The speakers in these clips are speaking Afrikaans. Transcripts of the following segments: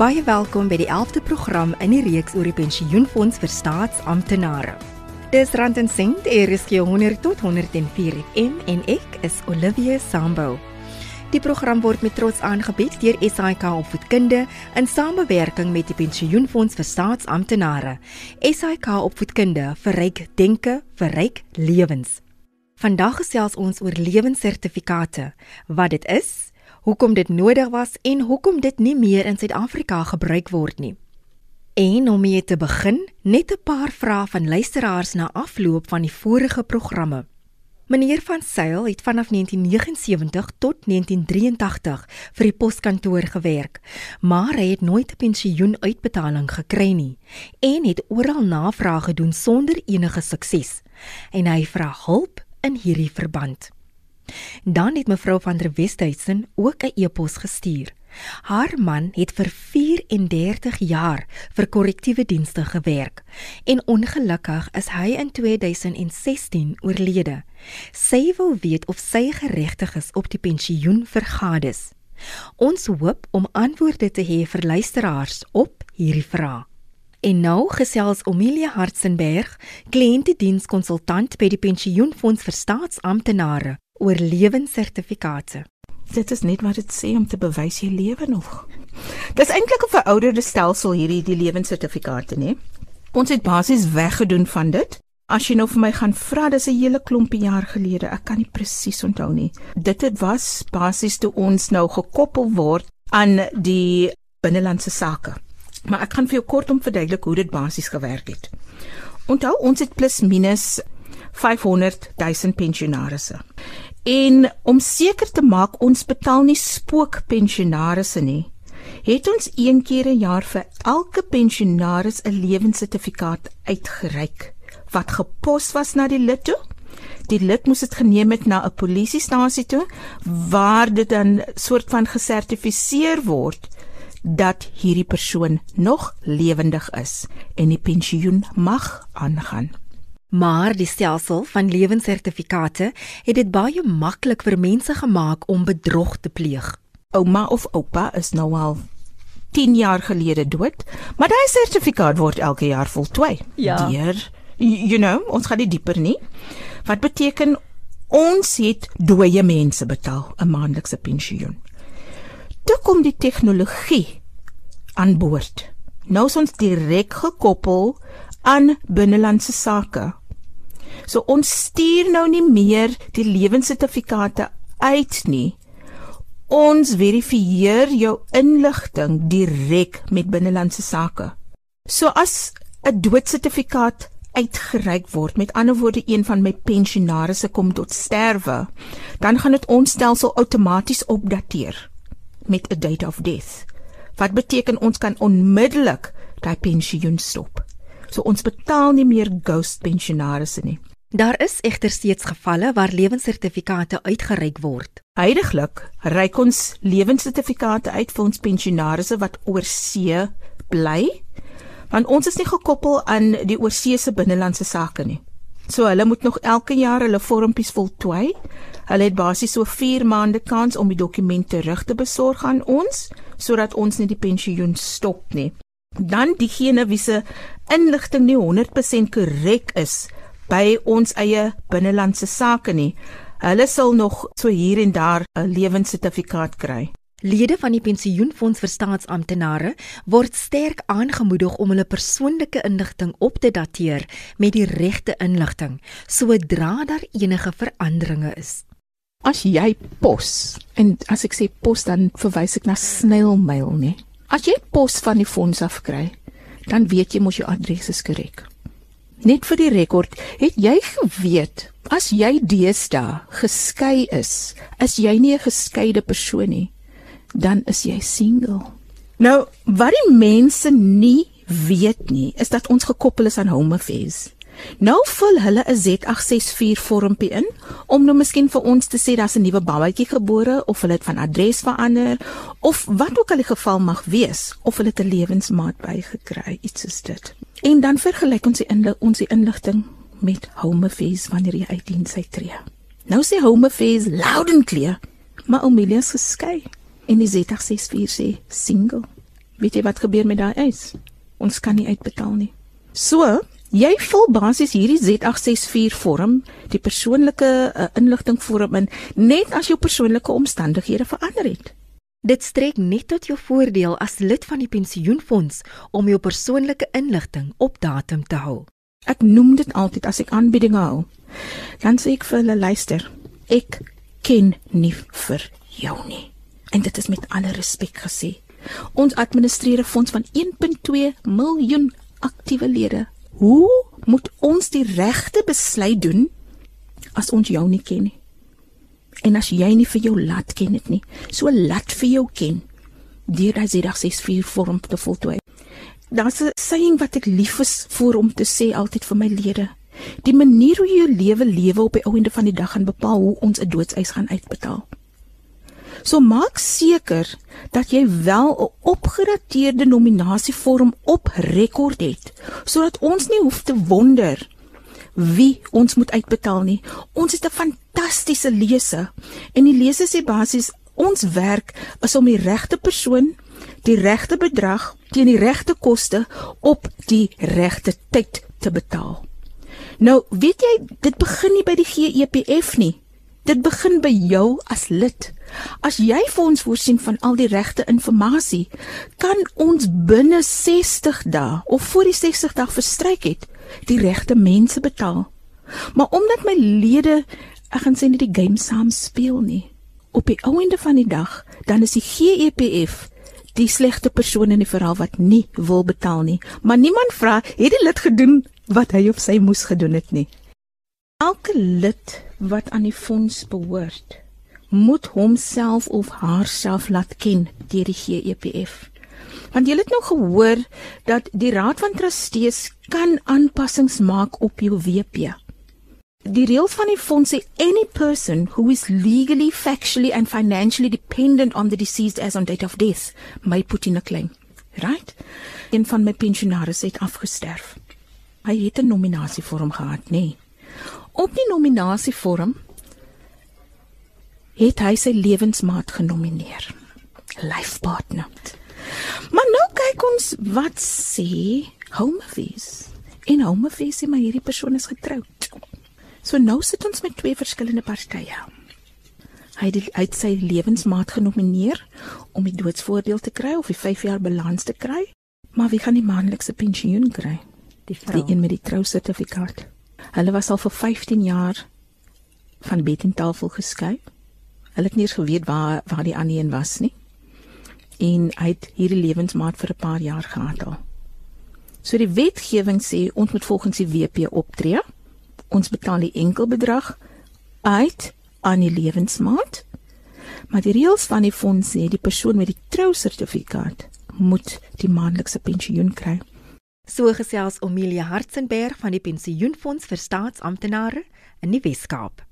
Baie welkom by die 11de program in die reeks oor die pensioenfonds vir staatsamptenare. Dis Rand en Sent, RSG 100 tot 104 FM en ek is Olivia Sambo. Die program word met trots aangebied deur SAIK Opvoedkunde in samewerking met die Pensioenfonds vir Staatsamptenare. SAIK Opvoedkunde verryk denke, verryk lewens. Vandag gesels ons oor lewenssertifikate, wat dit is, hoekom dit nodig was en hoekom dit nie meer in Suid-Afrika gebruik word nie. En om mee te begin, net 'n paar vrae van luisteraars na afloop van die vorige programme. Meneer van Sail het vanaf 1979 tot 1983 vir die poskantoor gewerk, maar hy het nooit 'n pensioenuitbetaling gekry nie en het oral navrae gedoen sonder enige sukses. En hy vra hulp in hierdie verband. Dan het mevrou van der Westhuizen ook 'n e-pos gestuur. Haar man het vir 34 jaar vir korrektiewe dienste gewerk en ongelukkig is hy in 2016 oorlede. Sy wil weet of sy geregtig is op die pensioen vir gades. Ons hoop om antwoorde te hê vir luisteraars op hierdie vraag. En nou gesels Omilia Hartzenberg, kliëntedienskonsultant by die Pensioenfonds vir Staatsamptenare oor lewenssertifikate. Dit is net wat dit sê om te bewys jy lewe nog. Dis eintlik 'n verouderde stelsel hierdie die lewenssertifikate, nê? Ons het basies weggedoen van dit. As jy nou vir my gaan vra, dis 'n hele klompie jaar gelede. Ek kan nie presies onthou nie. Dit het was basies toe ons nou gekoppel word aan die binnelandse sake. Maar ek gaan vir jou kort om verduidelik hoe dit basies gewerk het. Onthou, ons het plus minus 500 000 pensionaarsse. En om seker te maak ons betaal nie spookpensionarisse nie, het ons een keer 'n jaar vir elke pensionaris 'n lewenssertifikaat uitgereik wat gepos was na die lid toe. Die lid moes dit geneem het na 'n polisiestasie toe waar dit dan soort van gesertifiseer word dat hierdie persoon nog lewendig is en die pensioen mag aangaan. Maar die stelsel van lewenssertifikate het dit baie maklik vir mense gemaak om bedrog te pleeg. Ouma of oupa is nou al 10 jaar gelede dood, maar daai sertifikaat word elke jaar voltooi. Ja. Deur you know, ons gaan nie dieper nie. Wat beteken ons het dooie mense betaal 'n maandelikse pensioen. Toe kom die tegnologie aan boord. Nou is ons direk gekoppel aan binnelandse sake So ons stuur nou nie meer die lewenssertifikate uit nie. Ons verifieer jou inligting direk met binnelandse sake. So as 'n doodsertifikaat uitgereik word, met ander woorde een van my pensionaarsse kom tot sterwe, dan gaan dit ons stelsel outomaties opdateer met 'n date of death. Wat beteken ons kan onmiddellik daai pensioen stop. So ons betaal nie meer ghost pensionaarsse nie. Daar is egter steeds gevalle waar lewenssertifikate uitgereik word. Heidiglik reik ons lewenssertifikate uit vir ons pensionaarsse wat oor see bly, want ons is nie gekoppel aan die oorseese binnelandse sake nie. So hulle moet nog elke jaar hulle vormpies voltooi. Hulle het basies so 4 maande kans om die dokumente terug te besorg aan ons sodat ons nie die pensioen stop nie. Dan diegene wie se inligting nie 100% korrek is, by ons eie binnelandse sake nie. Hulle sal nog so hier en daar 'n lewenssertifikaat kry. Lede van die pensioenfonds vir staatsamptenare word sterk aangemoedig om hulle persoonlike inligting op te dateer met die regte inligting sodra daar enige veranderinge is. As jy pos en as ek sê pos dan verwys ek na snailmail nie. As jy pos van die fonds af kry, dan weet jy mos jou adres is korrek. Net vir die rekord, het jy geweet as jy deesdae geskei is, is jy nie 'n geskeide persoon nie, dan is jy single. Nou, wat die mense nie weet nie, is dat ons gekoppel is aan Home Affairs. Nou vul hulle 'n Z864 vormpie in om nou miskien vir ons te sê daar's 'n nuwe babatjie gebore of hulle het van adres verander of wat ook al die geval mag wees of hulle 'n lewensmaat bygekry, iets is dit. En dan vergelyk ons die inlig, ons die inligting met Home Affairs wanneer jy uit diens uittreë. Nou sê Home Affairs loud and clear, maar Amelia is geskei en die Z864 sê single. weet jy wat gebeur met daai eis? Ons kan nie uitbetaal nie. So, jy vul basies hierdie Z864 vorm, die persoonlike uh, inligting vorm in net as jou persoonlike omstandighede verander het. Dit strek net tot jou voordeel as lid van die pensioenfonds om jou persoonlike inligting op datum te hou. Ek noem dit altyd as ek aanbiedinge hou. Dan sê ek vir hulle luister, ek ken nie vir jou nie. En dit is met alle respek gesê. Ons administreer 'n fonds van 1.2 miljoen aktiewe lede. Hoe moet ons die regte besluit doen as ons jou nie ken nie? En as jy nie vir jou laat ken dit nie, so laat vir jou ken. Deur daai dag 64 vorm te voltooi. Daar's 'n saying wat ek lief is vir om te sê altyd vir my lede. Die manier hoe jy jou lewe lewe op die ou einde van die dag gaan bepaal hoe ons 'n doodseis gaan uitbetaal. So maak seker dat jy wel 'n opgedateerde nominasievorm op rekord het sodat ons nie hoef te wonder wie ons moet uitbetaal nie. Ons het 'n fantastiese lese en die lese sê basies ons werk is om die regte persoon, die regte bedrag teen die regte koste op die regte tyd te betaal. Nou, weet jy, dit begin nie by die GEPF nie. Dit begin by jou as lid. As jy vir ons voorsien van al die regte inligting, kan ons binne 60 dae of voor die 60 dae verstryk het, die regte mense betaal. Maar omdat my lede, ek gaan sê net die game saam speel nie, op die ou einde van die dag, dan is die GEPF die slegte persoon in die verhaal wat nie wil betaal nie. Maar niemand vra, het die lid gedoen wat hy of sy moes gedoen het nie. Elke lid wat aan die fonds behoort, moet homself of haarself laat ken deur die GEPF. Want jy het nou gehoor dat die Raad van Trustees kan aanpassings maak op jou WP. Die reëls van die fonds sê any person who is legally, factually and financially dependent on the deceased as on date of death may put in a claim. Right? Een van my pensionaars het afgesterf. Hy het 'n nominasievorm gehad, nê? Nee. Op die nominasievorm het hy sy lewensmaat genomineer. Life partner. Maar nou kyk ons wat sê Home Office. En Home Office sê maar hierdie persoon is getroud. So nou sit ons met twee verskillende partye. Hy het, hy het sy lewensmaat genomineer om die doodsvoordeel te kry of die 5 jaar balans te kry. Maar wie gaan die maandelikse pensioen kry? Die vrou. Die een met die trousertifikaat. Hulle was al vir 15 jaar van bed en tafel geskei. Hulle het nie eens geweet waar waar die ander een was nie. En hy het hierdie lewensmaat vir 'n paar jaar gehad al. So die wetgewing sê ons moet volgens die WP optree. Ons betaal die enkelbedrag uit aan die lewensmaat. Maar die reëls van die fonds sê die persoon met die trousertifikaat moet die maandelikse pensioen kry. So gesels Omelia Hartzenberg van die Pensioenfonds vir Staatsamptenare in die Wes-Kaap.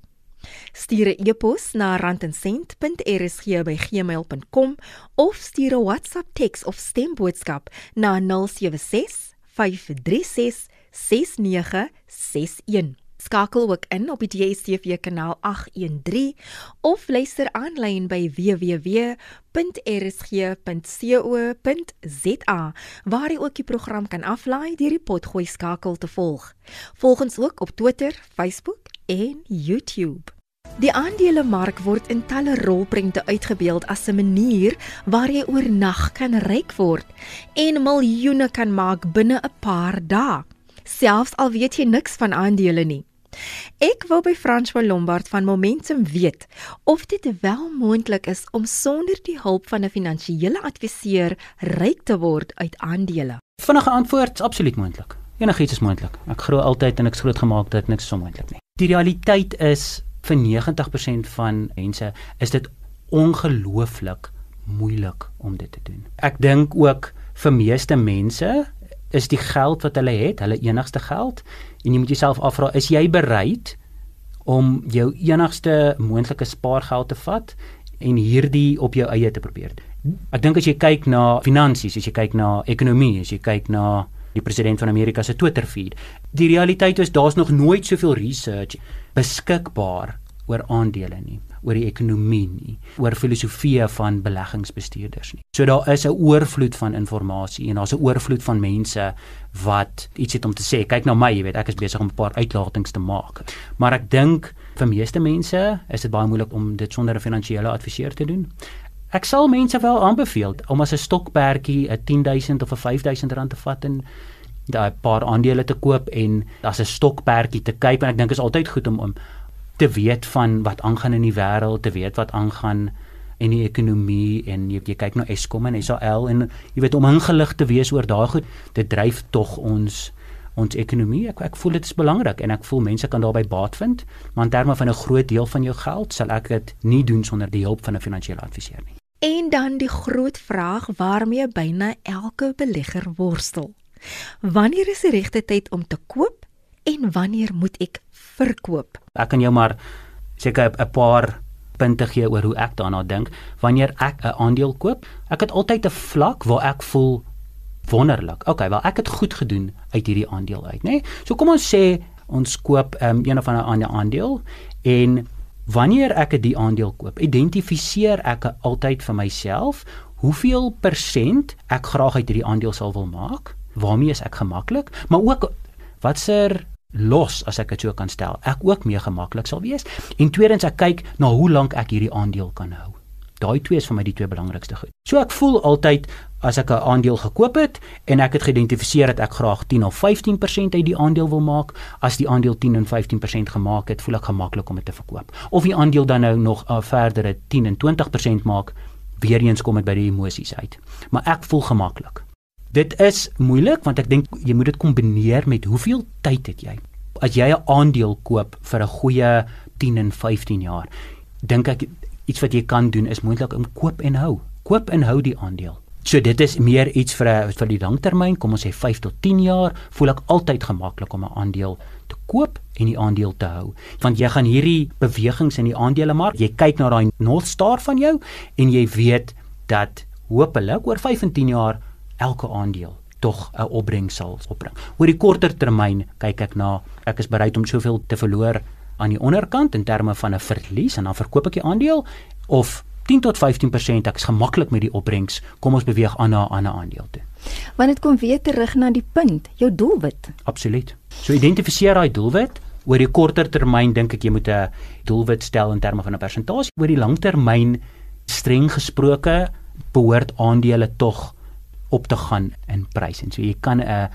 Stuur 'n e-pos na randencent.rsg@gmail.com of stuur 'n WhatsApp teks of stemboodskap na 076 536 6961. Skakel ook in op die DStv kanaal 813 of luister aanlyn by www.rsg.co.za waar jy ook die program kan aflaai deur die potgooi skakel te volg. Volg ons ook op Twitter, Facebook en YouTube. Die aandelemark word in talle rolprente uitgebeeld as 'n manier waar jy oornag kan ryk word en miljoene kan maak binne 'n paar dae, selfs al weet jy niks van aandele nie. Ek wou by François Lombard van Momentum weet of dit wel moontlik is om sonder die hulp van 'n finansiële adviseur ryk te word uit aandele. Vinnige antwoord, absoluut moontlik. Enigiets is moontlik. Ek glo altyd en ek het groot gemaak dat niks so moontlik nie. Die realiteit is vir 90% van mense is dit ongelooflik moeilik om dit te doen. Ek dink ook vir meeste mense is die geld wat hulle het, hulle enigste geld en jy moet jouself afvra, is jy bereid om jou enigste moontlike spaargeld te vat en hierdie op jou eie te probeer doen? Ek dink as jy kyk na finansies, as jy kyk na ekonomie, as jy kyk na die president van Amerika se Twitter feed. Die realiteit is daar's nog nooit soveel research beskikbaar oor aandele nie. Oor die ekonomie nie, oor filosofieë van beleggingsbestuurders nie. So daar is 'n oorvloed van inligting en daar's 'n oorvloed van mense wat iets het om te sê. Kyk na my, jy weet, ek is besig om 'n paar uitlatings te maak. Maar ek dink vir meeste mense is dit baie moeilik om dit sonder 'n finansiële adviseur te doen. Ek sal mense wel aanbeveel om as 'n stokperdjie 'n 10000 of 'n 5000 rand te vat en daai paar aandele te koop en as 'n stokperdjie te kyk en ek dink is altyd goed om om te weet van wat aangaan in die wêreld, te weet wat aangaan in die ekonomie en jy, jy kyk na Eskom en SAL en jy weet om ingelig te wees oor daai goed, dit dryf tog ons ons ekonomie. Ek ek voel dit is belangrik en ek voel mense kan daarbey baat vind, maar in terme van 'n groot deel van jou geld sal ek dit nie doen sonder die hulp van 'n finansiële adviseur nie. En dan die groot vraag waarmee byna elke belegger worstel. Wanneer is die regte tyd om te koop en wanneer moet ek verkoop? Ek kan jou maar seker 'n paar punte gee oor hoe ek daarna dink. Wanneer ek 'n aandeel koop, ek het altyd 'n vlak waar ek voel wonderlik. Okay, wel ek het goed gedoen uit hierdie aandeel uit, nê? Nee? So kom ons sê ons koop um, een of ander aandeel en wanneer ek die aandeel koop, identifiseer ek altyd vir myself hoeveel persent ek graag uit hierdie aandeel sal wil maak waarmee is ek gemaklik, maar ook watser los as ek dit so kan stel. Ek ook mee gemaklik sal wees. En tweedens ek kyk na hoe lank ek hierdie aandeel kan hou. Daai twee is vir my die twee belangrikste goed. So ek voel altyd as ek 'n aandeel gekoop het en ek het geïdentifiseer dat ek graag 10 of 15% uit die aandeel wil maak, as die aandeel 10 en 15% gemaak het, voel ek gemaklik om dit te verkoop. Of die aandeel dan nou nog 'n uh, verdere 10 en 20% maak, weer eens kom dit by die emosies uit. Maar ek voel gemaklik. Dit is moeilik want ek dink jy moet dit kombineer met hoeveel tyd het jy. As jy 'n aandeel koop vir 'n goeie 10 en 15 jaar, dink ek iets wat jy kan doen is moontlik om koop en hou. Koop en hou die aandeel. So dit is meer iets vir 'n vir die langtermyn, kom ons sê 5 tot 10 jaar, voel ek altyd gemaklik om 'n aandeel te koop en die aandeel te hou. Want jy gaan hierdie bewegings in die aandelemark, jy kyk na daai North Star van jou en jy weet dat hopelik oor 5 en 10 jaar elke aandeel tog 'n opbrengs sal opbring. Oor die korter termyn kyk ek na ek is bereid om soveel te verloor aan die onderkant in terme van 'n verlies en dan verkoop ek die aandeel of 10 tot 15% ek is gemaklik met die opbrengs. Kom ons beweeg aan na 'n ander aandeel toe. Want dit kom weer terug na die punt, jou doelwit. Absoluut. So identifiseer daai doelwit. Oor die korter termyn dink ek jy moet 'n doelwit stel in terme van 'n persentasie. Oor die langtermyn streng gesproke behoort aandele tog op te gaan in prys. En so jy kan 'n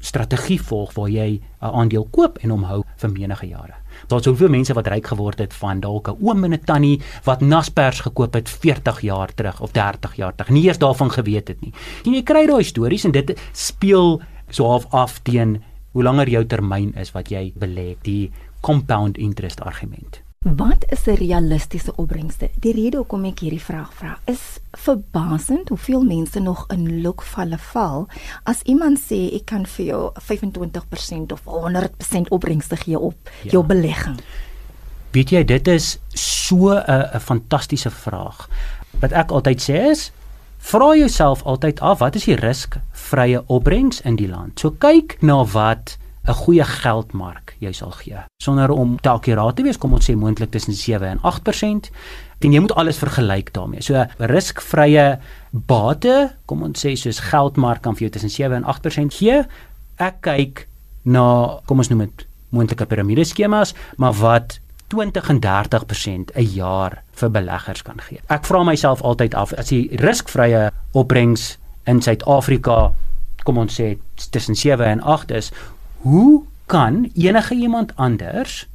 strategie volg waar jy 'n aandeel koop en hom hou vir menige jare. Daar's soveel mense wat ryk geword het van dalk 'n oom en 'n tannie wat Naspers gekoop het 40 jaar terug of 30 jaar terug. Nie eers daarvan geweet het nie. En jy kry daai stories en dit speel so half af teen hoe langer jou termyn is wat jy belê, die compound interest argument. Wat is 'n realistiese opbrengste? Die rede hoekom ek hierdie vraag vra is verbasend hoeveel mense nog in lokvalle val as iemand sê ek kan vir jou 25% of 100% opbrengste gee op ja. jou belegging. Weet jy dit is so 'n 'n fantastiese vraag. Wat ek altyd sê is vra jouself altyd af wat is die riskvrye opbrengs in die land? So kyk na wat 'n goeie geldmark jy sal gee. Sonder om te akkuraat te wees, kom ons sê moontlik tussen 7 en 8%. En jy moet alles vergelyk daarmee. So riskvrye bate, kom ons sê soos geldmark kan vir jou tussen 7 en 8% gee. Ek kyk na kom ons noem dit moontlike piramideskemas, maar wat 20 en 30% 'n jaar vir beleggers kan gee. Ek vra myself altyd af as die riskvrye opbrengs in Suid-Afrika kom ons sê tussen 7 en 8 is, hoe kan enige iemand anders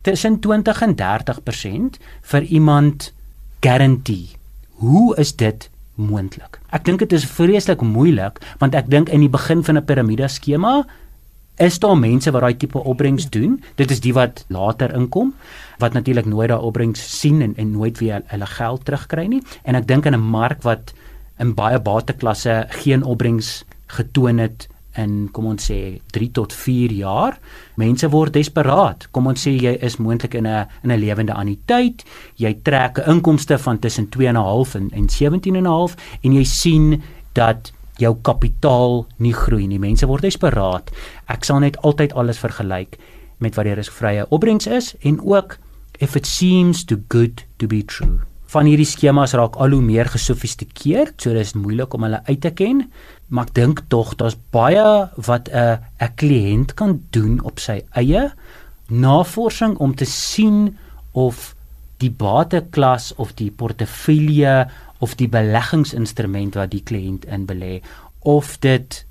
tussen 20 en 30% vir iemand guarantee? Hoe is dit moontlik? Ek dink dit is vreeslik moeilik want ek dink in die begin van 'n piramide skema is daar mense wat daai tipe opbrengs doen. Dit is die wat later inkom wat natuurlik nooit daai opbrengs sien en, en nooit weer hulle geld terugkry nie. En ek dink in 'n mark wat in baie bateklasse geen opbrengs getoon het in kom ons sê 3 tot 4 jaar. Mense word desperaat. Kom ons sê jy is moontlik in 'n in 'n lewende anniteit. Jy trek 'n inkomste van tussen 2.5 en en 17.5 en jy sien dat jou kapitaal nie groei nie. Mense word desperaat. Ek sal net altyd alles vergelyk met wat die riskvrye opbrengs is en ook if it seems too good to be true. Van hierdie skemas raak al hoe meer gesofistikeerd, so dis moeilik om hulle uit te ken, maar ek dink tog daar's baie wat 'n 'n kliënt kan doen op sy eie navorsing om te sien of die bateklas of die portefeulje of die beleggingsinstrument wat die kliënt in belê of dit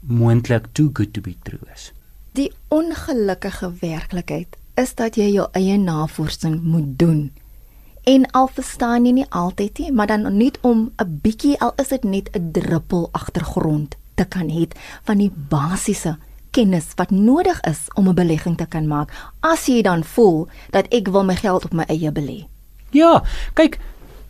moontlik too good to be true is. Die ongelukkige werklikheid is dat jy jou eie navorsing moet doen. En al verstaan jy nie altyd nie, maar dan net om 'n bietjie al is dit net 'n druppel agtergrond te kan hê van die basiese kennis wat nodig is om 'n belegging te kan maak. As jy dan voel dat ek wil my geld op my eie belê. Ja, kyk,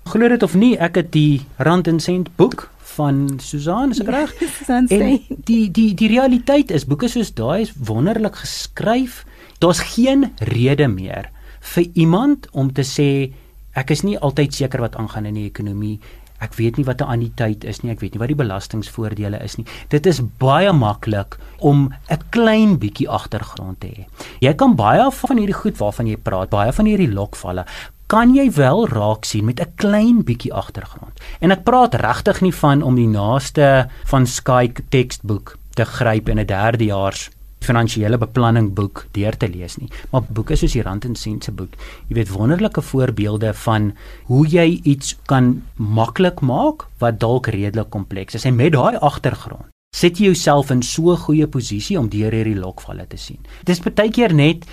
glo dit of nie, ek het die Rand en Sent boek van Susan, is reg? Susan En die die die realiteit is boeke soos daai is wonderlik geskryf. Daar's geen rede meer vir iemand om te sê ek is nie altyd seker wat aangaan in die ekonomie. Ek weet nie wat 'n anniteit is nie, ek weet nie wat die belastingvoordele is nie. Dit is baie maklik om 'n klein bietjie agtergrond te hê. Jy kan baie van hierdie goed waarvan jy praat, baie van hierdie lokvalle kan jy wel raak sien met 'n klein bietjie agtergrond. En ek praat regtig nie van om die naaste van Sky teksboek te gryp in 'n derdejaars finansiële beplanning boek deur te lees nie, maar boeke soos die Rand en Sent se boek, jy weet wonderlike voorbeelde van hoe jy iets kan maklik maak wat dalk redelik kompleks is en met daai agtergrond sit jy jouself in so 'n goeie posisie om deur hierdie lokvalle te sien. Dis baie keer net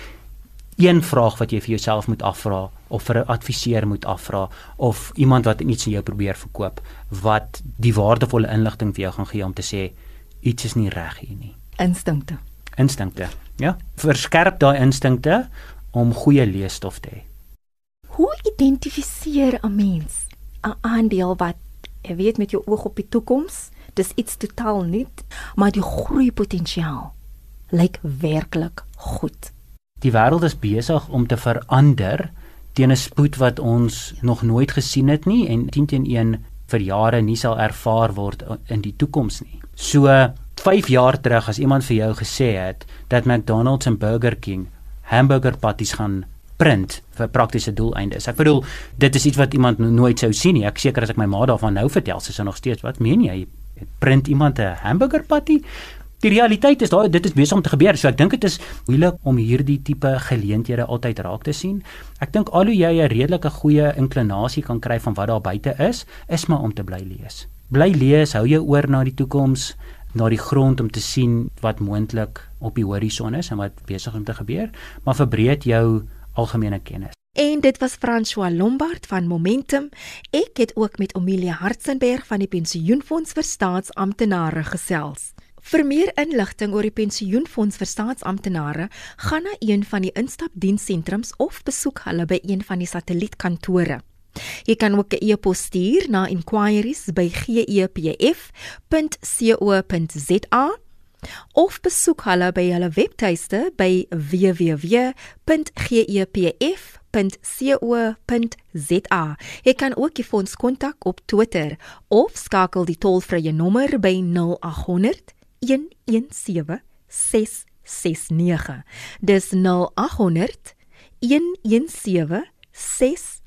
een vraag wat jy vir jouself moet afvra of vir 'n adviseur moet afvra of iemand wat iets aan jou probeer verkoop wat die waardevolle inligting vir jou gaan gee om te sê iets is nie reg hier nie. Instinkte. Instinkte. Ja, verskerp daai instinkte om goeie leesstof te hê. Hoe identifiseer 'n mens 'n aandeel wat jy weet met jou oog op die toekoms, dis iets totaal nuut, maar die groeipotensiaal lyk werklik goed. Die wêreld is besig om te verander teen 'n spoed wat ons nog nooit gesien het nie en 10 teen 1 vir jare nie sal ervaar word in die toekoms nie. So 5 jaar terug as iemand vir jou gesê het dat McDonald's en Burger King hamburger patties gaan print vir praktiese doeleindes. Ek bedoel, dit is iets wat iemand no nooit sou sien nie. Ek seker as ek my ma daarvan nou vertel, sy sou nog steeds, "Wat meen jy? Print iemand 'n hamburger patty?" Die realiteit is daai dit is besig om te gebeur. So ek dink dit is moeilik om hierdie tipe geleenthede altyd raak te sien. Ek dink al hoe jy 'n redelike goeie inklinasie kan kry van wat daar buite is, is maar om te bly lees. Bly lees, hou jou oor na die toekoms, na die grond om te sien wat moontlik op die horison is en wat besig om te gebeur, maar verbreed jou algemene kennis. En dit was François Lombard van Momentum. Ek het ook met Amelia Hartzenberg van die Pensioenfonds vir Staatsamptenare gesels. Vir meer inligting oor die Pensioenfonds vir Staatsamptenare, gaan na een van die instapdienssentrums of besoek hulle by een van die satellietkantore. Jy kan ook 'n e-pos stuur na inquiries@gepf.co.za of besoek hulle by hulle webtuiste by www.gepf.co.za. Jy kan ook die fonds kontak op Twitter of skakel die tolvrye nommer by 0800 117 669. Dis 0800 117 669.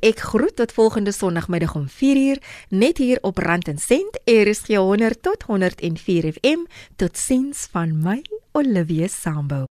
Ek groet tot volgende Sondagmiddag om 4uur net hier op Rand en Sent RSG 100 tot 104 FM. Totsiens van my Olivia Sambo.